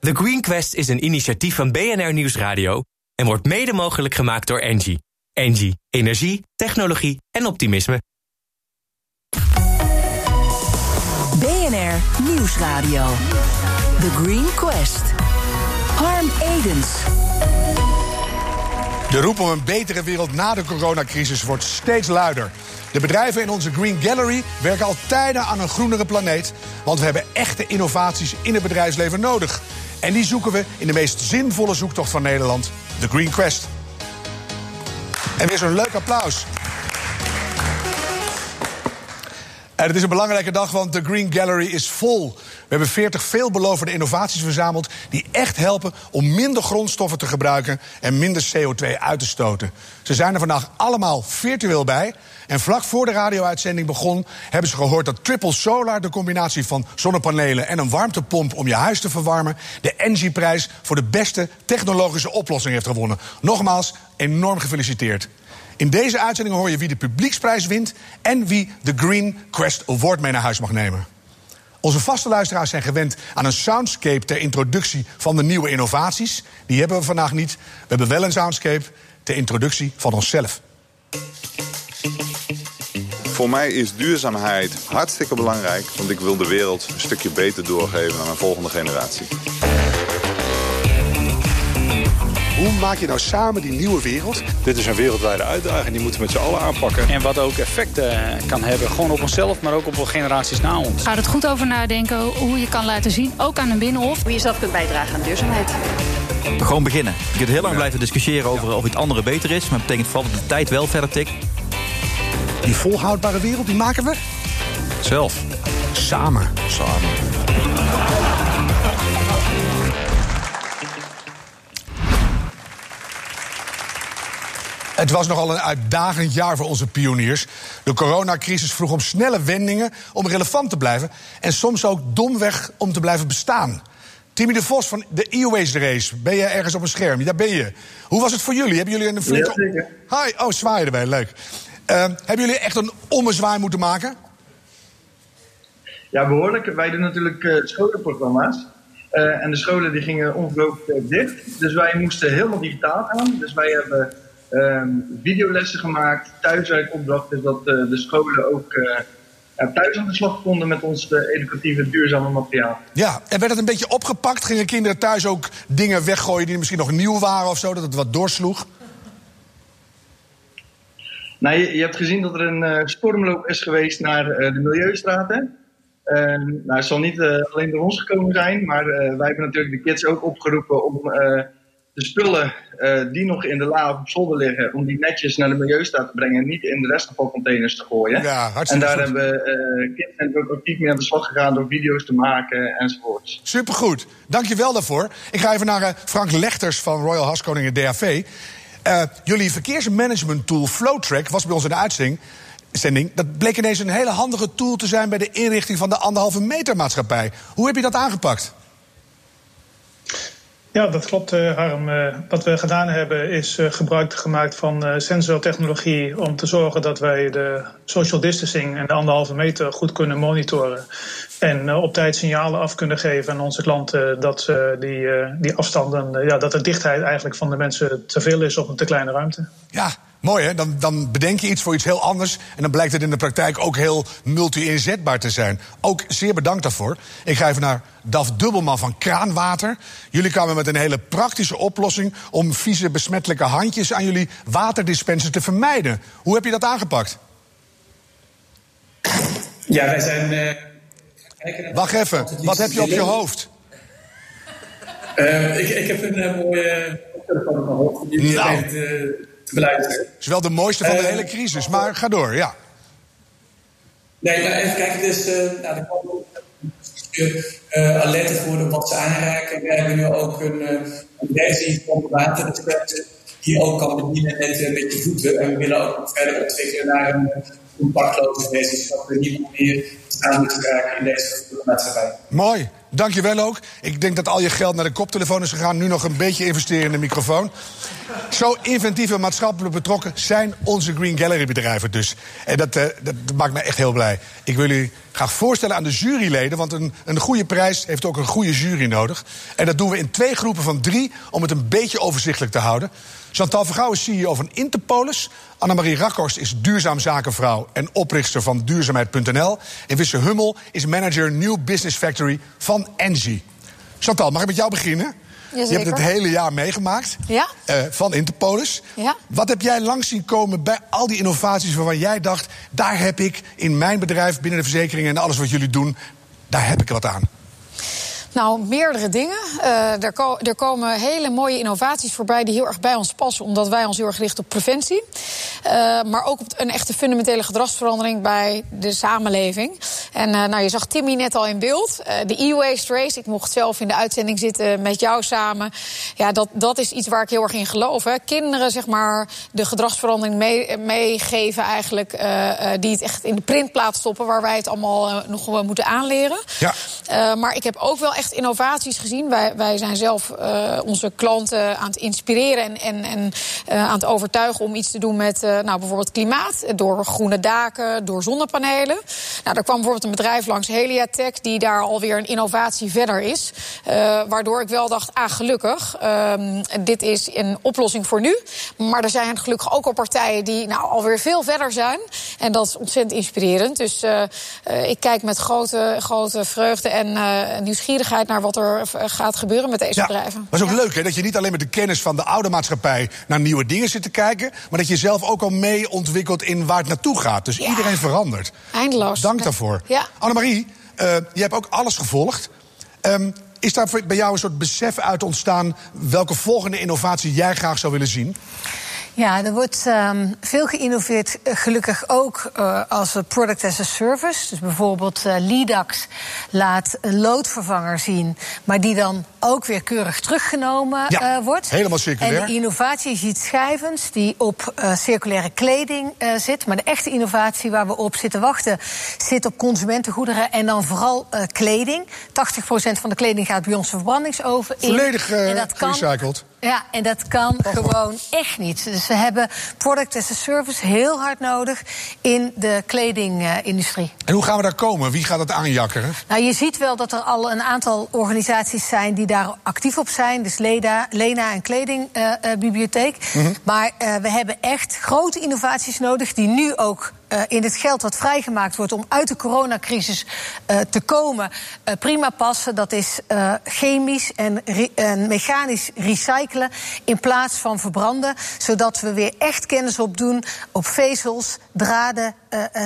The Green Quest is een initiatief van BNR Nieuwsradio en wordt mede mogelijk gemaakt door Engie. Engie, energie, technologie en optimisme. BNR Nieuwsradio. The Green Quest. Harm Edens. De roep om een betere wereld na de coronacrisis wordt steeds luider. De bedrijven in onze Green Gallery werken al tijden aan een groenere planeet. Want we hebben echte innovaties in het bedrijfsleven nodig. En die zoeken we in de meest zinvolle zoektocht van Nederland, de Green Quest. En weer zo'n leuk applaus. En het is een belangrijke dag, want de Green Gallery is vol. We hebben 40 veelbelovende innovaties verzameld die echt helpen om minder grondstoffen te gebruiken en minder CO2 uit te stoten. Ze zijn er vandaag allemaal virtueel bij. En vlak voor de radio-uitzending begon, hebben ze gehoord dat Triple Solar, de combinatie van zonnepanelen en een warmtepomp om je huis te verwarmen, de Engie-prijs voor de beste technologische oplossing heeft gewonnen. Nogmaals, enorm gefeliciteerd. In deze uitzending hoor je wie de publieksprijs wint en wie de Green Quest Award mee naar huis mag nemen. Onze vaste luisteraars zijn gewend aan een soundscape ter introductie van de nieuwe innovaties. Die hebben we vandaag niet. We hebben wel een soundscape ter introductie van onszelf. Voor mij is duurzaamheid hartstikke belangrijk, want ik wil de wereld een stukje beter doorgeven aan een volgende generatie. Maak je nou samen die nieuwe wereld? Dit is een wereldwijde uitdaging, die moeten we met z'n allen aanpakken. En wat ook effect uh, kan hebben, gewoon op onszelf, maar ook op generaties na ons. Ga er goed over nadenken hoe je kan laten zien, ook aan een binnenhof. Hoe je zelf kunt bijdragen aan duurzaamheid. Gewoon beginnen. Je kunt heel lang blijven discussiëren over of iets andere beter is, maar het betekent vooral dat de tijd wel verder tikt. Die volhoudbare wereld, die maken we? Zelf. Samen. Samen. Het was nogal een uitdagend jaar voor onze pioniers. De coronacrisis vroeg om snelle wendingen om relevant te blijven. En soms ook domweg om te blijven bestaan. Timmy de Vos van de e-waste race. Ben je ergens op een scherm? Daar ben je. Hoe was het voor jullie? Hebben jullie een flinke... Ja, Hi, oh, zwaaien erbij, leuk. Uh, hebben jullie echt een ommezwaai moeten maken? Ja, behoorlijk. Wij doen natuurlijk uh, scholenprogramma's. Uh, en de scholen die gingen ongelooflijk dicht. Dus wij moesten helemaal digitaal gaan. Dus wij hebben um, videolessen gemaakt, thuiswerkopdrachten, zodat uh, de scholen ook uh, ja, thuis aan de slag konden met ons uh, educatieve duurzame materiaal. Ja, en werd het een beetje opgepakt? Gingen kinderen thuis ook dingen weggooien die misschien nog nieuw waren of zo, dat het wat doorsloeg? Nou, je, je hebt gezien dat er een stormloop is geweest naar de Milieustraten. nou, het zal niet alleen door ons gekomen zijn, maar wij hebben natuurlijk de kids ook opgeroepen om de spullen uh, die nog in de la of op zolder liggen, om die netjes naar de milieustaat te brengen en niet in de restafvalcontainers te gooien. Ja, en daar hebben uh, kids ook actief mee aan de slag gegaan door video's te maken enzovoorts. Supergoed, dankjewel daarvoor. Ik ga even naar uh, Frank Lechters van Royal Haskoningen DAV. jullie verkeersmanagement tool Flowtrack was bij ons in de uitzending. Zending, dat bleek ineens een hele handige tool te zijn bij de inrichting van de anderhalve meter maatschappij. Hoe heb je dat aangepakt? Ja, dat klopt, Harm. Uh, wat we gedaan hebben is uh, gebruik gemaakt van sensortechnologie om te zorgen dat wij de social distancing en de anderhalve meter goed kunnen monitoren. En op tijd signalen af kunnen geven aan onze klanten dat die, die afstanden, ja, dat de dichtheid eigenlijk van de mensen te veel is op een te kleine ruimte. Ja, Mooi hè, dan, dan bedenk je iets voor iets heel anders. En dan blijkt het in de praktijk ook heel multi-inzetbaar te zijn. Ook zeer bedankt daarvoor. Ik ga even naar Daf Dubbelman van Kraanwater. Jullie kwamen met een hele praktische oplossing om vieze besmettelijke handjes aan jullie waterdispenser te vermijden. Hoe heb je dat aangepakt? Ja, wij zijn. Uh, Wacht even, wat heb je op je hoofd? Uh, ik, ik, heb een uh, mooie op mijn hoofd. Die nou. Heeft, het is wel de mooiste van de hele crisis, maar ga door, ja. Nee, nou even kijken, dus uh, nou, uh, alerten worden wat ze aanraken. We hebben nu ook een, uh, een versie van de die ook kan bedienen met, uh, met je voeten. En we willen ook verder ontwikkelen naar een compactloze versie, zodat we niet meer aan moeten raken in deze maatschappij. Mooi. Dankjewel ook. Ik denk dat al je geld naar de koptelefoon is gegaan. Nu nog een beetje investeren in de microfoon. Zo inventief en maatschappelijk betrokken zijn onze Green Gallery bedrijven dus. En dat, eh, dat maakt me echt heel blij. Ik wil jullie graag voorstellen aan de juryleden... want een, een goede prijs heeft ook een goede jury nodig. En dat doen we in twee groepen van drie... om het een beetje overzichtelijk te houden. Chantal Vergouw is CEO van Interpolis. Annemarie Rakhorst is duurzaam zakenvrouw en oprichter van duurzaamheid.nl. En Wisse Hummel is manager New Business Factory van Engie. Chantal, mag ik met jou beginnen? Je hebt het hele jaar meegemaakt Ja? eh, van Interpolis. Ja. Wat heb jij langs zien komen bij al die innovaties waarvan jij dacht... daar heb ik in mijn bedrijf, binnen de verzekeringen en alles wat jullie doen... daar heb ik wat aan? Nou, meerdere dingen. Eh, er, er komen hele mooie innovaties voorbij die heel erg bij ons passen, omdat wij ons heel erg richten op preventie. Eh, maar ook op een echte fundamentele gedragsverandering bij de samenleving. En eh, nou, je zag Timmy net al in beeld. Eh, de e-waste race. Ik mocht zelf in de uitzending zitten met jou samen. Ja, dat, dat is iets waar ik heel erg in geloof. Hè. Kinderen, zeg maar, de gedragsverandering mee- meegeven eigenlijk. die het echt in de printplaat stoppen, waar wij het allemaal nog wel moeten aanleren. Ja. Maar ik heb ook wel echt innovaties gezien. Wij, wij zijn zelf onze klanten aan het inspireren en, en, en aan het overtuigen om iets te doen met nou, bijvoorbeeld klimaat. Door groene daken, door zonnepanelen. Nou, er kwam bijvoorbeeld een bedrijf langs, Heliatech, die daar alweer een innovatie verder is. Uh, waardoor ik wel dacht, ah, gelukkig, uh, dit is een oplossing voor nu. Maar er zijn gelukkig ook al partijen die nou, alweer veel verder zijn. En dat is ontzettend inspirerend. Dus uh, uh, ik kijk met grote, grote vreugde en nieuwsgierigheid naar wat er gaat gebeuren met deze Ja, bedrijven. Maar is ook Ja. leuk hè, dat je niet alleen met de kennis van de oude maatschappij naar nieuwe dingen zit te kijken, maar dat je zelf ook al mee ontwikkelt in waar het naartoe gaat. Dus iedereen verandert. Eindeloos. Dank daarvoor. Ja. Annemarie, uh, je hebt ook alles gevolgd. Um, is daar bij jou een soort besef uit ontstaan welke volgende innovatie jij graag zou willen zien? Ja, er wordt um, veel geïnnoveerd, uh, gelukkig ook uh, als product as a service. Dus bijvoorbeeld uh, Lidax laat een loodvervanger zien, maar die dan ook weer keurig teruggenomen ja, wordt. Helemaal circulair. En de innovatie ziet schijvens die op circulaire kleding zit. Maar de echte innovatie waar we op zitten wachten, zit op consumentengoederen en dan vooral kleding. 80% van de kleding gaat bij ons de verbrandingsoven in. Volledig en dat kan, gerecycled. Ja, en dat kan gewoon echt niet. Dus we hebben product as a service heel hard nodig in de kledingindustrie. En hoe gaan we daar komen? Wie gaat het aanjakkeren? Nou, je ziet wel dat er al een aantal organisaties zijn die daar actief op zijn. Dus Leda, Lena en Kledingbibliotheek. Uh, mm -hmm. Maar uh, we hebben echt grote innovaties nodig die nu ook uh, in het geld wat vrijgemaakt wordt om uit de coronacrisis uh, te komen, uh, prima passen. Dat is chemisch en, en, mechanisch recyclen in plaats van verbranden. Zodat we weer echt kennis opdoen op vezels, draden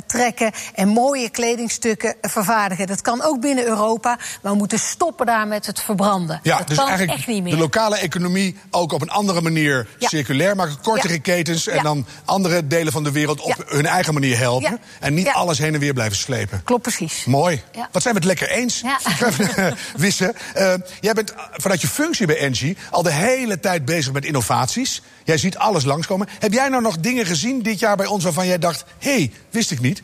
trekken en mooie kledingstukken vervaardigen. Dat kan ook binnen Europa, maar we moeten stoppen daar met het verbranden. Ja, dat dus kan eigenlijk echt niet meer. de lokale economie ook op een andere manier Ja. circulair maken. Kortere Ja. ketens en Ja. dan andere delen van de wereld op hun eigen manier helpen. En niet alles heen en weer blijven slepen. Klopt precies. Mooi. Wat zijn we het lekker eens? Ja. Wisse, eh, jij bent vanuit je functie bij Engie al de hele tijd bezig met innovaties. Jij ziet alles langskomen. Heb jij nou nog dingen gezien dit jaar bij ons waarvan jij dacht... hé, hey, wist ik niet?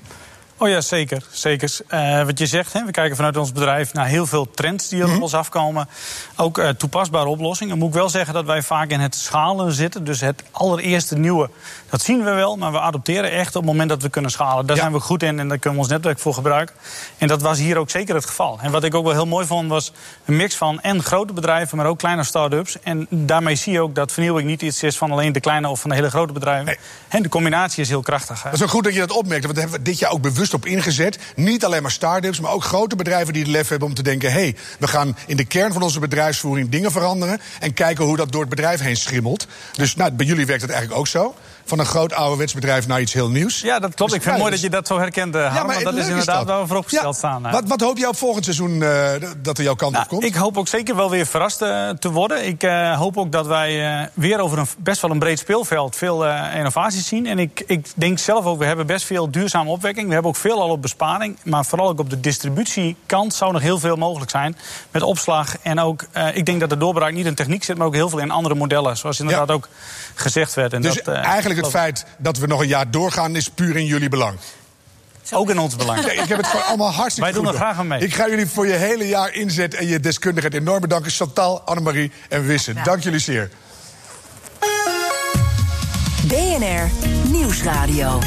Oh ja, zeker. zeker. Uh, wat je zegt, hè, we kijken vanuit ons bedrijf naar heel veel trends die er op ons afkomen. Ook uh, toepasbare oplossingen. moet ik wel zeggen dat wij vaak in het schalen zitten. Dus het allereerste nieuwe, dat zien we wel. Maar we adopteren echt op het moment dat we kunnen schalen. Daar Ja. zijn we goed in en daar kunnen we ons netwerk voor gebruiken. En dat was hier ook zeker het geval. En wat ik ook wel heel mooi vond, was een mix van en grote bedrijven, maar ook kleine start-ups. En daarmee zie je ook dat vernieuwing niet iets is van alleen de kleine of van de hele grote bedrijven. Nee. En de combinatie is heel krachtig. hè. Dat is ook goed dat je dat opmerkt, want daar hebben we dit jaar ook bewust op ingezet. Niet alleen maar start-ups, maar ook grote bedrijven die het lef hebben om te denken... hé, hey, we gaan in de kern van onze bedrijfsvoering dingen veranderen... en kijken hoe dat door het bedrijf heen schimmelt. Dus nou, bij jullie werkt het eigenlijk ook zo. Van een groot ouderwets bedrijf naar iets heel nieuws. Ja, dat klopt. Dus, ik vind het ja, mooi dat je dat zo herkent, uh, Harm. want dat is inderdaad dat. waar we voor opgesteld Ja. staan. Wat, wat hoop jij op volgend seizoen eh, dat er jouw kant Nou, op komt? ik hoop ook zeker wel weer verrast eh, te worden. Ik eh, hoop ook dat wij eh, weer over een best wel een breed speelveld veel eh, innovaties zien. En ik, ik denk zelf ook, we hebben best veel duurzame opwekking. We hebben ook veel al op besparing. Maar vooral ook op de distributiekant zou nog heel veel mogelijk zijn. Met opslag. En ook, eh, ik denk dat de doorbraak niet in techniek zit, maar ook heel veel in andere modellen. Zoals inderdaad ook gezegd werd. En dus dat, eh, eigenlijk het feit dat we nog een jaar doorgaan is puur in jullie belang. Ook in ons belang. Ik heb het gewoon allemaal hartstikke Wij doen goed er graag aan mee. Ik ga jullie voor je hele jaar inzet en je deskundigheid enorm bedanken. Chantal, Annemarie en Wisse. Dank jullie zeer. BNR Nieuwsradio.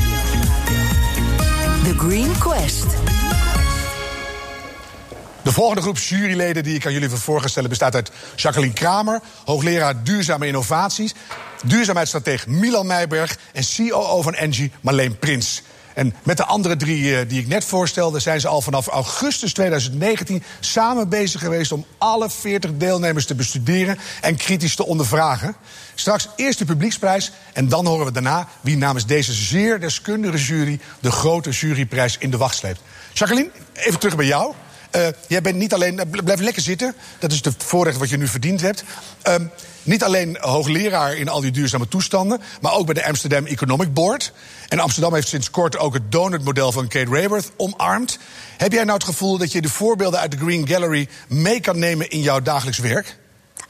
The Green Quest. De volgende groep juryleden die ik aan jullie wil voorstellen bestaat uit Jacqueline Kramer, hoogleraar duurzame innovaties, duurzaamheidsstratege Milan Meijberg en COO van Engie Marleen Prins. En met de andere drie eh, die ik net voorstelde, zijn ze al vanaf augustus 2019 samen bezig geweest om alle 40 deelnemers te bestuderen en kritisch te ondervragen. Straks eerst de publieksprijs en dan horen we daarna wie namens deze zeer deskundige jury de grote juryprijs in de wacht sleept. Jacqueline, even terug bij jou. Uh, jij bent niet alleen. Uh, blijf lekker zitten. Dat is het voorrecht wat je nu verdiend hebt. Uh, niet alleen hoogleraar in al die duurzame toestanden, maar ook bij de Amsterdam Economic Board. En Amsterdam heeft sinds kort ook het donutmodel van Kate Raworth omarmd. Heb jij nou het gevoel dat je de voorbeelden uit de Green Gallery mee kan nemen in jouw dagelijks werk?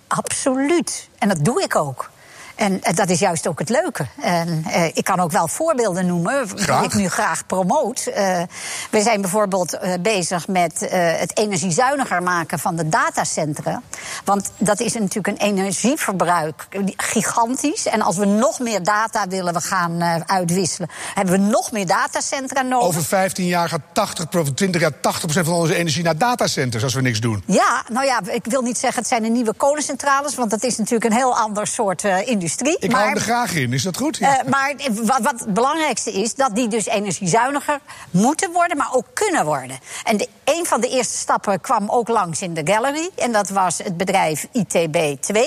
Absoluut. En dat doe ik ook. En dat is juist ook het leuke. En, uh, ik kan ook wel voorbeelden noemen, die ik nu graag promoot. Uh, we zijn bijvoorbeeld uh, bezig met het energiezuiniger maken van de datacentra. Want dat is natuurlijk een energieverbruik gigantisch. En als we nog meer data willen we gaan uitwisselen, hebben we nog meer datacentra nodig. Over 15 jaar gaat 80, 20 jaar 80% van onze energie naar datacenters als we niks doen. Ja, nou ja, ik wil niet zeggen het zijn de nieuwe kolencentrales, want dat is natuurlijk een heel ander soort industrie industrie. Ik hou er graag in, is dat goed? Ja. Uh, maar wat, wat, het belangrijkste is, dat die dus energiezuiniger moeten worden, maar ook kunnen worden. En de, een van de eerste stappen kwam ook langs in de gallery. En dat was het bedrijf ITB2.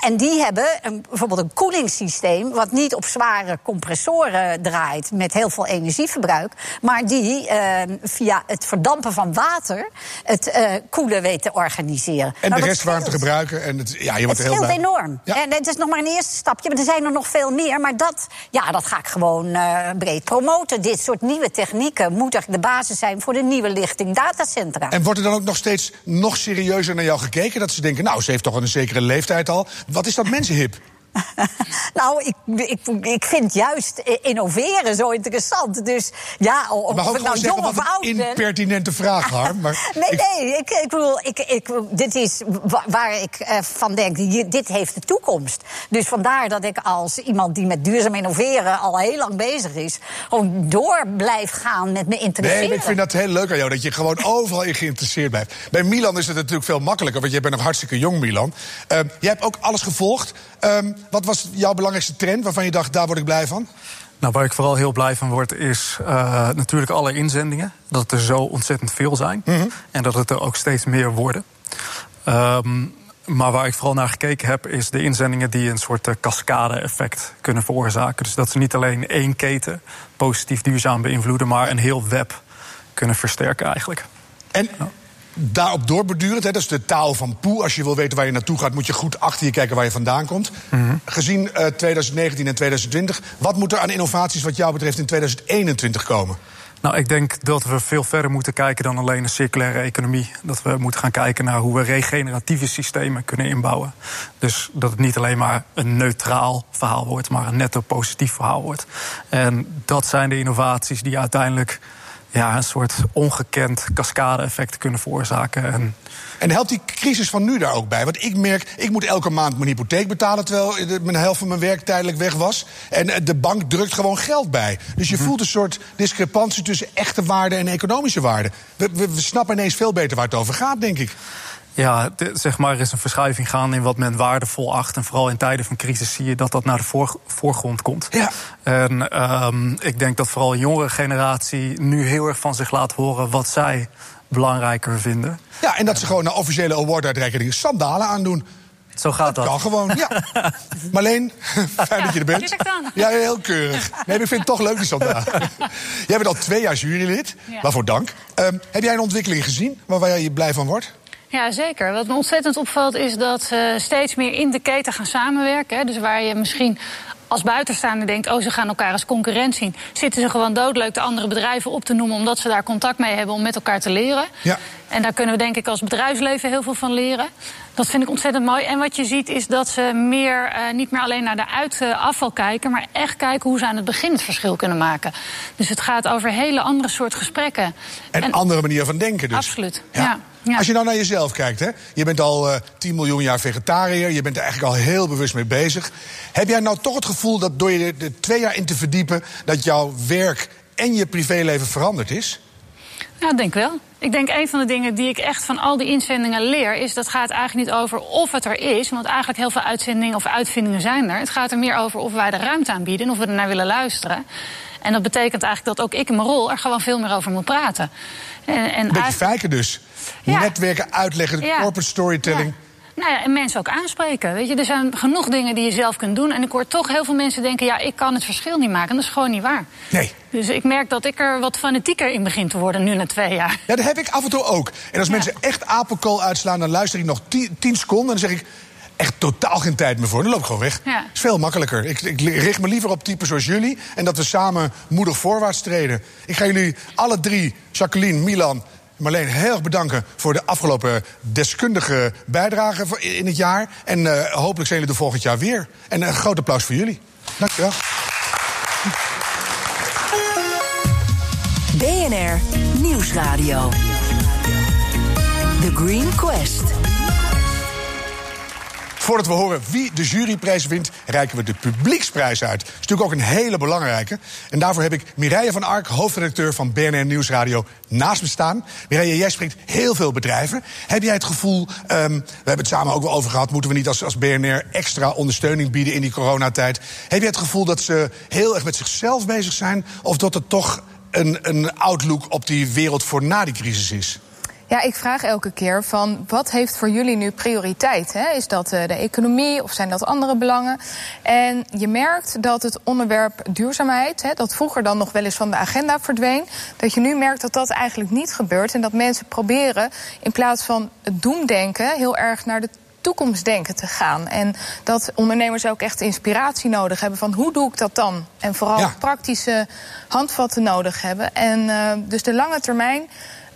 En die hebben een, bijvoorbeeld een koelingssysteem, wat niet op zware compressoren draait met heel veel energieverbruik, maar die uh, via het verdampen van water het uh, koelen weet te organiseren. En nou, de restwarmte gebruiken. En het, ja, je wordt het heel scheelt enorm. Ja. En het is nog maar een eerste stapje, maar er zijn er nog veel meer. Maar dat, ja, dat ga ik gewoon uh, breed promoten. Dit soort nieuwe technieken moeten de basis zijn voor de nieuwe lichting En wordt er dan ook nog steeds nog serieuzer naar jou gekeken? Dat ze denken, nou, ze heeft toch een zekere leeftijd al. Wat is dat mensenhip? nou, ik, ik, ik vind juist innoveren zo interessant. Dus ja, of maar ik nou jong of oud ben... impertinente vraag, Harm. Maar nee, ik... nee, ik, ik bedoel, ik, ik, dit is waar ik uh, van denk, dit heeft de toekomst. Dus vandaar dat ik als iemand die met duurzaam innoveren al heel lang bezig is... gewoon door blijf gaan met me interesseren. Nee, ik vind dat heel leuk aan jou, dat je gewoon overal in geïnteresseerd blijft. Bij Milan is het natuurlijk veel makkelijker, want jij bent nog hartstikke jong, Milan. Uh, jij hebt ook alles gevolgd. Um, wat was jouw belangrijkste trend waarvan je dacht, daar word ik blij van? Nou, waar ik vooral heel blij van word, is uh, natuurlijk alle inzendingen. Dat het er zo ontzettend veel zijn. Mm -hmm. En dat het er ook steeds meer worden. Um, maar waar ik vooral naar gekeken heb, is de inzendingen die een soort cascade-effect kunnen veroorzaken. Dus dat ze niet alleen één keten positief duurzaam beïnvloeden, maar een heel web kunnen versterken eigenlijk. En daarop doorbordurend, hè, dat is de taal van Poe. Als je wil weten waar je naartoe gaat, moet je goed achter je kijken waar je vandaan komt. Mm -hmm. Gezien uh, 2019 en 2020, wat moet er aan innovaties wat jou betreft in 2021 komen? Nou, ik denk dat we veel verder moeten kijken dan alleen een circulaire economie. Dat we moeten gaan kijken naar hoe we regeneratieve systemen kunnen inbouwen. Dus dat het niet alleen maar een neutraal verhaal wordt, maar een netto positief verhaal wordt. En dat zijn de innovaties die uiteindelijk ja, een soort ongekend cascade-effect kunnen veroorzaken. En, en helpt die crisis van nu daar ook bij? Want ik merk, ik moet elke maand mijn hypotheek betalen... terwijl mijn helft van mijn werk tijdelijk weg was. En de bank drukt gewoon geld bij. Dus je mm -hmm. voelt een soort discrepantie tussen echte waarde en economische waarde. We, we, we snappen ineens veel beter waar het over gaat, denk ik. Ja, zeg maar, er is een verschuiving gaan in wat men waardevol acht. En vooral in tijden van crisis zie je dat dat naar de voor, voorgrond komt. Ja. En um, ik denk dat vooral een jongere generatie nu heel erg van zich laat horen wat zij belangrijker vinden. Ja, en dat ze gewoon naar officiële award-uitreikingen sandalen aandoen. Zo gaat dat. Dat kan gewoon, ja. Marleen, fijn dat je er bent. Ja, heel keurig. Nee, ik vind het toch leuk, die sandalen. jij bent al twee jaar jurylid, ja. waarvoor dank. Um, heb jij een ontwikkeling gezien waar je blij van wordt? Ja, zeker. Wat me ontzettend opvalt is dat ze steeds meer in de keten gaan samenwerken. Dus waar je misschien als buitenstaander denkt, oh, ze gaan elkaar als concurrent zien, zitten ze gewoon doodleuk de andere bedrijven op te noemen, omdat ze daar contact mee hebben om met elkaar te leren. Ja. En daar kunnen we denk ik als bedrijfsleven heel veel van leren. Dat vind ik ontzettend mooi. En wat je ziet is dat ze meer, uh, niet meer alleen naar de uitafval kijken, maar echt kijken hoe ze aan het begin het verschil kunnen maken. Dus het gaat over hele andere soort gesprekken. En, en andere manier van denken dus. Absoluut, ja. ja. Als je nou naar jezelf kijkt, hè? je bent al eh 10 miljoen jaar vegetariër, je bent er eigenlijk al heel bewust mee bezig. Heb jij nou toch het gevoel dat door je er twee jaar in te verdiepen, dat jouw werk en je privéleven veranderd is? Ja, denk wel. Ik denk een van de dingen die ik echt van al die inzendingen leer... is dat gaat eigenlijk niet over of het er is. Want eigenlijk heel veel uitzendingen of uitvindingen zijn er. Het gaat er meer over of wij de ruimte aanbieden... en of we er naar willen luisteren. En dat betekent eigenlijk dat ook ik in mijn rol... er gewoon veel meer over moet praten. En, en Een beetje eigenlijk- dus. Ja. Netwerken uitleggen, Ja. corporate storytelling. Nou ja, en mensen ook aanspreken. Weet je, er zijn genoeg dingen die je zelf kunt doen. En ik hoor toch heel veel mensen denken: ja, ik kan het verschil niet maken. En dat is gewoon niet waar. Nee. Dus ik merk dat ik er wat fanatieker in begin te worden nu na twee jaar. Ja, dat heb ik af en toe ook. En als mensen echt apenkool uitslaan, dan luister ik nog 10 seconden... en dan zeg ik, echt totaal geen tijd meer voor. Dan loop ik gewoon weg. Ja. is veel makkelijker. Ik, ik richt me liever op typen zoals jullie... en dat we samen moedig voorwaarts treden. Ik ga jullie alle drie, Jacqueline, Milan... Marleen, heel erg bedanken voor de afgelopen deskundige bijdrage voor- in het jaar. En eh, hopelijk zijn jullie er volgend jaar weer. En een groot applaus voor jullie. Dankjewel. BNR Nieuwsradio. The Green Quest. Voordat we horen wie de juryprijs wint, reiken we de publieksprijs uit. Dat is natuurlijk ook een hele belangrijke. En daarvoor heb ik Mireille van Ark, hoofdredacteur van BNR Nieuwsradio, naast me staan. Mireille, jij spreekt heel veel bedrijven. Heb jij het gevoel, ehm, we hebben het samen ook wel over gehad... moeten we niet als, als BNR extra ondersteuning bieden in die coronatijd? Heb jij het gevoel dat ze heel erg met zichzelf bezig zijn... of dat het toch een, een outlook op die wereld voor na die crisis is? Ja, ik vraag elke keer van wat heeft voor jullie nu prioriteit? Hè? Is dat eh, de economie of zijn dat andere belangen? En je merkt dat het onderwerp duurzaamheid, hè, dat vroeger dan nog wel eens van de agenda verdween, dat je nu merkt dat dat eigenlijk niet gebeurt en dat mensen proberen in plaats van het doemdenken heel erg naar de toekomstdenken te gaan. En dat ondernemers ook echt inspiratie nodig hebben van hoe doe ik dat dan? En vooral Ja. praktische handvatten nodig hebben. En eh, dus de lange termijn,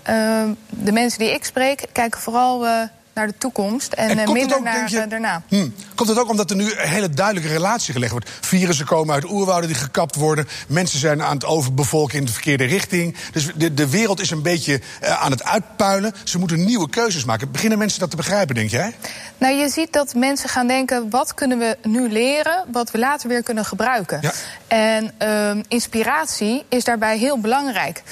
eh, de mensen die ik spreek, kijken vooral eh, naar de toekomst en, En eh, minder ook, naar je- eh, daarna. Hm. Komt het ook omdat er nu een hele duidelijke relatie gelegd wordt? Virussen komen uit oerwouden die gekapt worden. Mensen zijn aan het overbevolken in de verkeerde richting. Dus de, de wereld is een beetje aan het uitpuilen. Ze moeten nieuwe keuzes maken. Beginnen mensen dat te begrijpen, denk jij? Nou, je ziet dat mensen gaan denken: wat kunnen we nu leren, wat we later weer kunnen gebruiken? En ehm, inspiratie is daarbij heel belangrijk.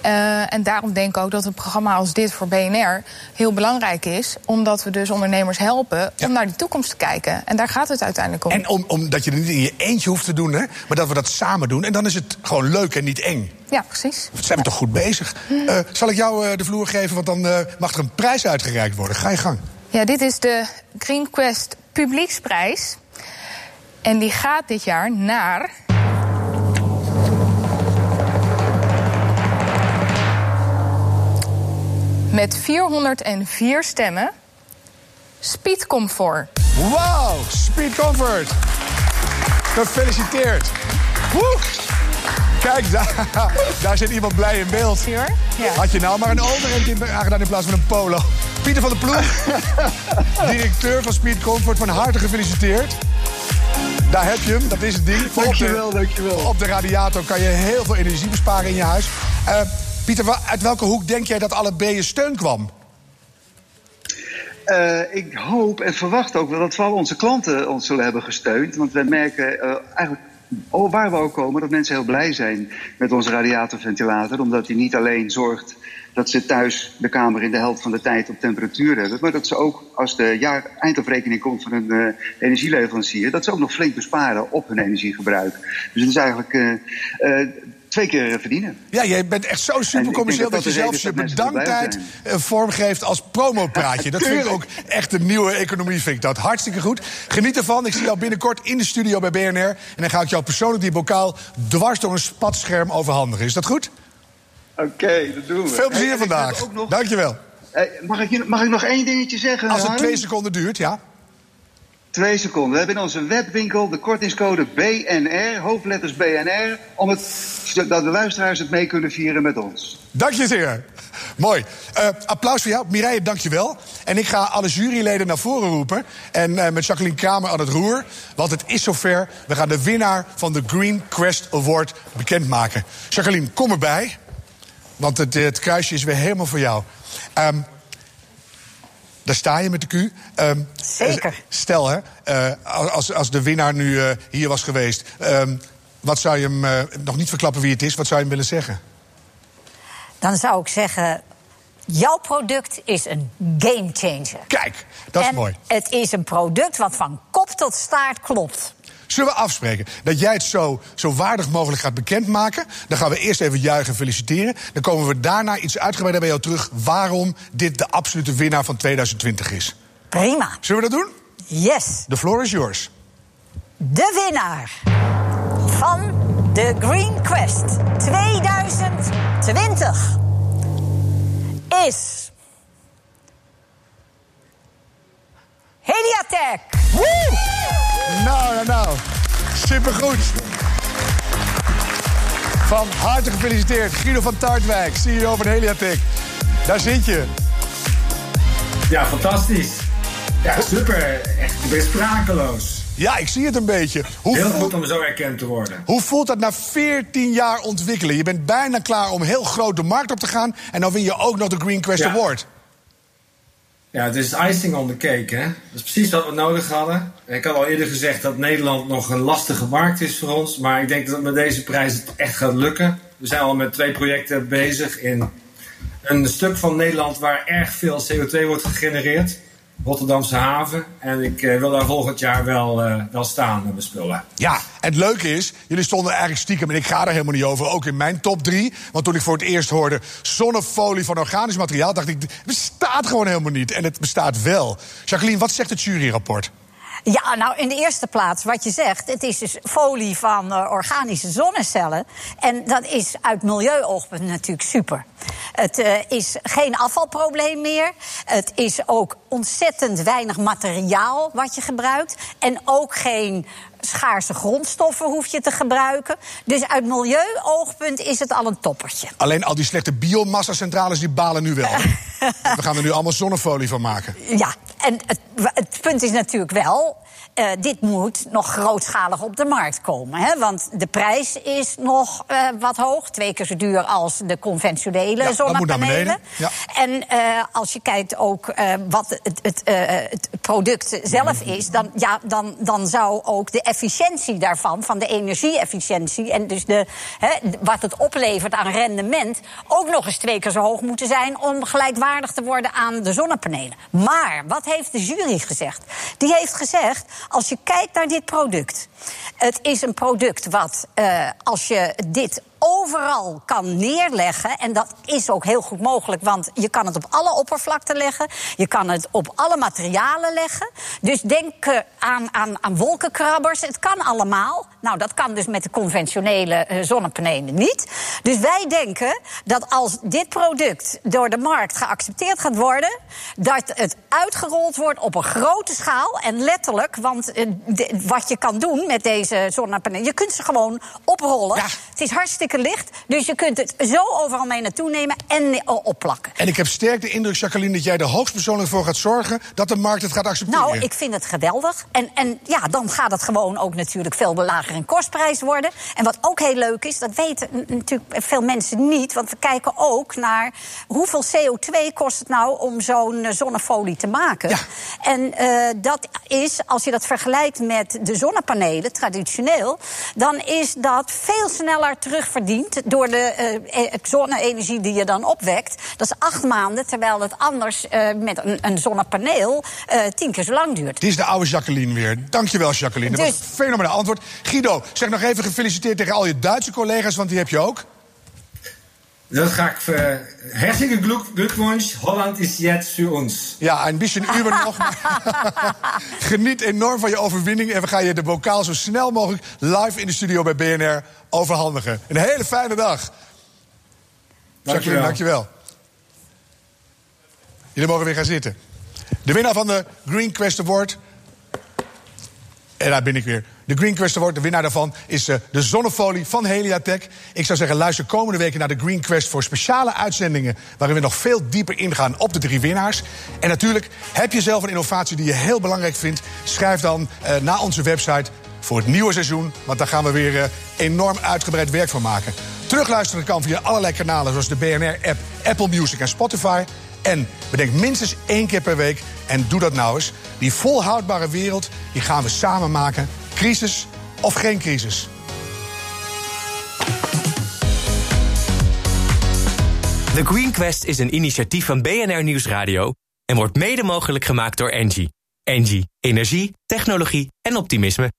Eh, en daarom denk ik ook dat een programma als dit voor BNR heel belangrijk is, omdat we dus ondernemers helpen om naar die toekomst te kijken. En daar gaat het uiteindelijk om. En om, omdat je er niet in je eentje hoeft te doen, hè, maar dat we dat samen doen. En dan is het gewoon leuk en niet eng. Ja, precies. Wat zijn we toch goed bezig? Eh, zal ik jou eh, de vloer geven, want dan mag er een prijs uitgereikt worden. Ga je gang. Ja, dit is de Green Quest Publieksprijs. En die gaat dit jaar naar. Met 404 stemmen. Speed Comfort. Wauw, Speed Comfort. Gefeliciteerd. Woe. Kijk, daar, daar zit iemand blij in beeld. Had je nou maar een overhemd in aangedaan in plaats van een polo. Pieter van der Ploeg, directeur van Speed Comfort, van harte gefeliciteerd. Daar heb je hem, dat is het ding. Dankjewel, dankjewel. Op de radiator kan je heel veel energie besparen in je huis. Eh, Pieter, uit welke hoek denk jij dat alle B'en steun kwam? Eh, ik hoop en verwacht ook wel dat vooral onze klanten ons zullen hebben gesteund. Want wij merken eh, eigenlijk waar we ook komen dat mensen heel blij zijn met onze radiatorventilator. Omdat die niet alleen zorgt dat ze thuis de kamer in de helft van de tijd op temperatuur hebben. Maar dat ze ook als de jaar eindafrekening komt van een eh, energieleverancier. Dat ze ook nog flink besparen op hun energiegebruik. Dus het is eigenlijk twee keer verdienen. Ja, jij bent echt zo super commercieel dat, je zelfs je bedanktijd eh, vormgeeft als promopraatje. Dat vind ik ook echt een nieuwe economie, vind ik dat. Hartstikke goed. Geniet ervan. Ik zie jou binnenkort in de studio bij BNR. En dan ga ik jou persoonlijk die bokaal dwars door een spatscherm overhandigen. Is dat goed? Oké, dat doen we. Veel plezier Hey, vandaag. nog- Dankjewel. Eh, mag, ik, mag ik nog één dingetje zeggen? Als het twee seconden duurt, ja. Twee seconden. We hebben in onze webwinkel de kortingscode BNR, hoofdletters BNR, om het, zodat de luisteraars het mee kunnen vieren met ons. Dank je zeer. Mooi. Eh, applaus voor jou. Mireille, dank je wel. En ik ga alle juryleden naar voren roepen. En eh, met Jacqueline Kramer aan het roer. Want het is zover. We gaan de winnaar van de Green Quest Award bekendmaken. Jacqueline, kom erbij. Want het, het kruisje is weer helemaal voor jou. Ehm, daar sta je met de Q. Ehm, Zeker. Stel, hè, eh, als, als de winnaar nu eh, hier was geweest... ehm, wat zou je hem, eh, nog niet verklappen wie het is... wat zou je hem willen zeggen? Dan zou ik zeggen, jouw product is een game changer. Kijk, dat is en mooi. Het is een product wat van kop tot staart klopt. Zullen we afspreken dat jij het zo, zo waardig mogelijk gaat bekendmaken? Dan gaan we eerst even juichen en feliciteren. Dan komen we daarna iets uitgebreider bij jou terug... waarom dit de absolute winnaar van 2020 is. Prima. Zullen we dat doen? Yes. The floor is yours. De winnaar van de Green Quest 2020 is. Heliatech. Nou, nou, nou. Supergoed. Van harte gefeliciteerd. Guido van Tartwijk, CEO van Heliatech. Daar zit je. Ja, fantastisch. Ja, super. Echt, ik ben sprakeloos. Ja, ik zie het een beetje. Hoe Heel goed om zo erkend te worden. Hoe voelt dat na 14 jaar ontwikkelen? Je bent bijna klaar om heel groot de markt op te gaan. En dan win je ook nog de Green Quest Ja. Award. Ja, het is icing on cake, hè. Dat is precies wat we nodig hadden. Ik had al eerder gezegd dat Nederland nog een lastige markt is voor ons. Maar ik denk dat met deze prijs het echt gaat lukken. We zijn al met twee projecten bezig in een stuk van Nederland waar erg veel CO2 wordt gegenereerd. Rotterdamse haven. En ik eh, wil daar volgend jaar wel, eh, wel staan met mijn spullen. Ja, en het leuke is, jullie stonden eigenlijk stiekem... en ik ga er helemaal niet over, ook in mijn top 3. Want toen ik voor het eerst hoorde zonnefolie van organisch materiaal... dacht ik, het bestaat gewoon helemaal niet. En het bestaat wel. Jacqueline, wat zegt het juryrapport? Ja, nou in de eerste plaats wat je zegt, het is dus folie van eh, organische zonnecellen. En dat is uit milieuoogpunt natuurlijk super. Het eh, is geen afvalprobleem meer. Het is ook ontzettend weinig materiaal wat je gebruikt. En ook geen schaarse grondstoffen hoef je te gebruiken. Dus uit milieuoogpunt is het al een toppertje. Alleen al die slechte biomassa-centrales, die balen nu wel. We gaan er nu allemaal zonnefolie van maken. Ja, en het, het punt is natuurlijk wel. Eh, dit moet nog grootschalig op de markt komen. Hè? Want de prijs is nog eh, wat hoog. Twee keer zo duur als de conventionele Ja, zonnepanelen. Ja. En eh, als je kijkt ook wat het, het, het product zelf is... Dan, ja, dan, dan zou ook de efficiëntie daarvan, van de energie-efficiëntie... en dus de, hè, wat het oplevert aan rendement... ook nog eens twee keer zo hoog moeten zijn... om gelijkwaardig te worden aan de zonnepanelen. Maar wat heeft de jury gezegd? Die heeft gezegd, als je kijkt naar dit product... het is een product wat, eh, als je dit overal kan neerleggen. En dat is ook heel goed mogelijk, want je kan het op alle oppervlakten leggen. Je kan het op alle materialen leggen. Dus denk eh, aan, aan, aan wolkenkrabbers. Het kan allemaal. Nou, dat kan dus met de conventionele eh, zonnepanelen niet. Dus wij denken dat als dit product door de markt geaccepteerd gaat worden, dat het uitgerold wordt op een grote schaal. En letterlijk, want eh, de- wat je kan doen met deze zonnepanelen, je kunt ze gewoon oprollen. Het is hartstikke licht, dus je kunt het zo overal mee naartoe nemen en opplakken. En ik heb sterk de indruk, Jacqueline, dat jij er hoogstpersoonlijk voor gaat zorgen... dat de markt het gaat accepteren. Nou, ik vind het geweldig. En, en ja, dan gaat het gewoon ook natuurlijk veel lager in kostprijs worden. En wat ook heel leuk is, dat weten natuurlijk veel mensen niet. Want we kijken ook naar hoeveel CO2 kost het nou om zo'n eh, zonnefolie te maken. En eh, dat is, als je dat vergelijkt met de zonnepanelen, traditioneel, dan is dat veel sneller terugverdiend door de eh, zonne-energie die je dan opwekt. Dat is acht maanden, terwijl het anders eh, met een, een zonnepaneel tien keer zo lang duurt. Het is de oude Jacqueline weer. Dankjewel, Jacqueline. Dat was Dus- een fenomenaal antwoord. Guido, zeg nog even gefeliciteerd tegen al je Duitse collega's, want die heb je ook. Dat ga ik... Uh, herzlichen Glück- Glückwunsch. Holland is jetzt für uns. Ja, een beetje uber nog. Geniet enorm van je overwinning en we gaan je de bokaal zo snel mogelijk live in de studio bij BNR overhandigen. Een hele fijne dag. Jacqueline, dankjewel. Jullie mogen weer gaan zitten. De winnaar van de Green Quest Award. En daar ben ik weer. De Green Quest Award, de winnaar daarvan, is eh, de zonnefolie van Heliatech. Ik zou zeggen, luister komende weken naar de Green Quest voor speciale uitzendingen. waarin we nog veel dieper ingaan op de drie winnaars. En natuurlijk, heb je zelf een innovatie die je heel belangrijk vindt? Schrijf dan eh, naar onze website voor het nieuwe seizoen. Want daar gaan we weer eh, enorm uitgebreid werk van maken. Terugluisteren kan via allerlei kanalen zoals de BNR-app, Apple Music en Spotify. En bedenk minstens één keer per week En doe dat nou eens. Die volhoudbare wereld, die gaan we samen maken. Crisis of geen crisis. The Green Quest is een initiatief van BNR Nieuwsradio en wordt mede mogelijk gemaakt door Engie. Engie, energie, technologie en optimisme.